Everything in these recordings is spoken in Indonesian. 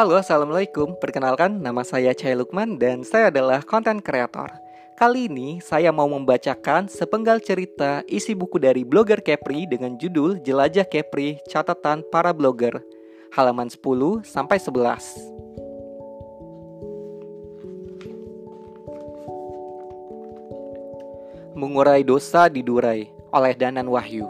Halo, Assalamualaikum. Perkenalkan, nama saya Cahaya Lukman dan saya adalah konten kreator. Kali ini saya mau membacakan sepenggal cerita isi buku dari blogger Kepri dengan judul Jelajah Kepri Catatan Para Blogger, halaman 10 sampai 11. Mengurai dosa didurai oleh Danan Wahyu.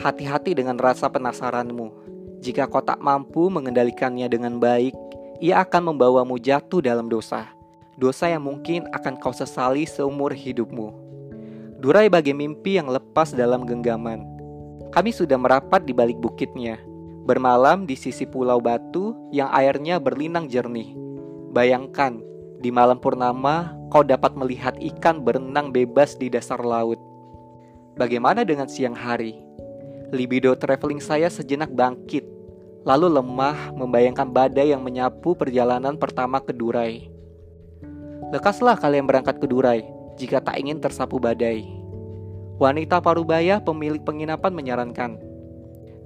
Hati-hati dengan rasa penasaranmu jika kau tak mampu mengendalikannya dengan baik, ia akan membawamu jatuh dalam dosa. Dosa yang mungkin akan kau sesali seumur hidupmu. Durai bagai mimpi yang lepas dalam genggaman. Kami sudah merapat di balik bukitnya, bermalam di sisi pulau batu yang airnya berlinang jernih. Bayangkan, di malam purnama kau dapat melihat ikan berenang bebas di dasar laut. Bagaimana dengan siang hari? Libido traveling saya sejenak bangkit, lalu lemah membayangkan badai yang menyapu perjalanan pertama ke Durai. Lekaslah kalian berangkat ke Durai jika tak ingin tersapu badai. Wanita parubaya pemilik penginapan menyarankan.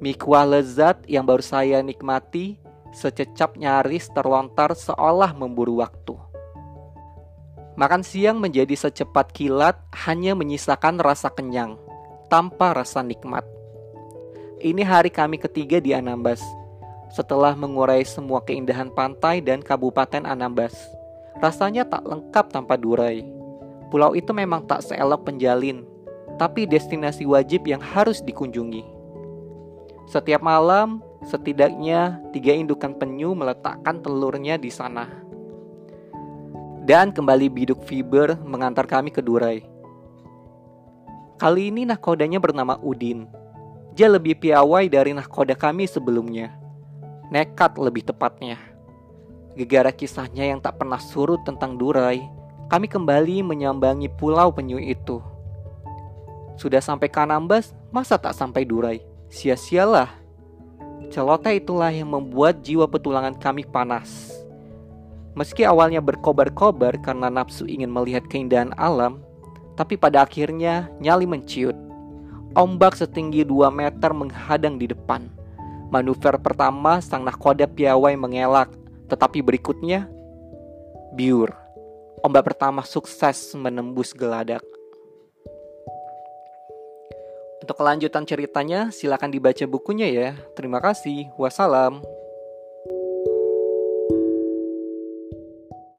Mikuah lezat yang baru saya nikmati sececap nyaris terlontar seolah memburu waktu. Makan siang menjadi secepat kilat hanya menyisakan rasa kenyang tanpa rasa nikmat. Ini hari kami ketiga di Anambas. Setelah mengurai semua keindahan pantai dan Kabupaten Anambas, rasanya tak lengkap tanpa Durai. Pulau itu memang tak seelok penjalin, tapi destinasi wajib yang harus dikunjungi. Setiap malam, setidaknya tiga indukan penyu meletakkan telurnya di sana. Dan kembali biduk fiber mengantar kami ke Durai. Kali ini nahkodanya bernama Udin dia lebih piawai dari nahkoda kami sebelumnya. Nekat lebih tepatnya. Gegara kisahnya yang tak pernah surut tentang Durai, kami kembali menyambangi pulau penyu itu. Sudah sampai Kanambas, masa tak sampai Durai? Sia-sialah. Celoteh itulah yang membuat jiwa petualangan kami panas. Meski awalnya berkobar-kobar karena nafsu ingin melihat keindahan alam, tapi pada akhirnya nyali menciut Ombak setinggi 2 meter menghadang di depan. Manuver pertama sang nahkoda piawai mengelak, tetapi berikutnya biur. Ombak pertama sukses menembus geladak. Untuk kelanjutan ceritanya, silakan dibaca bukunya ya. Terima kasih. Wassalam.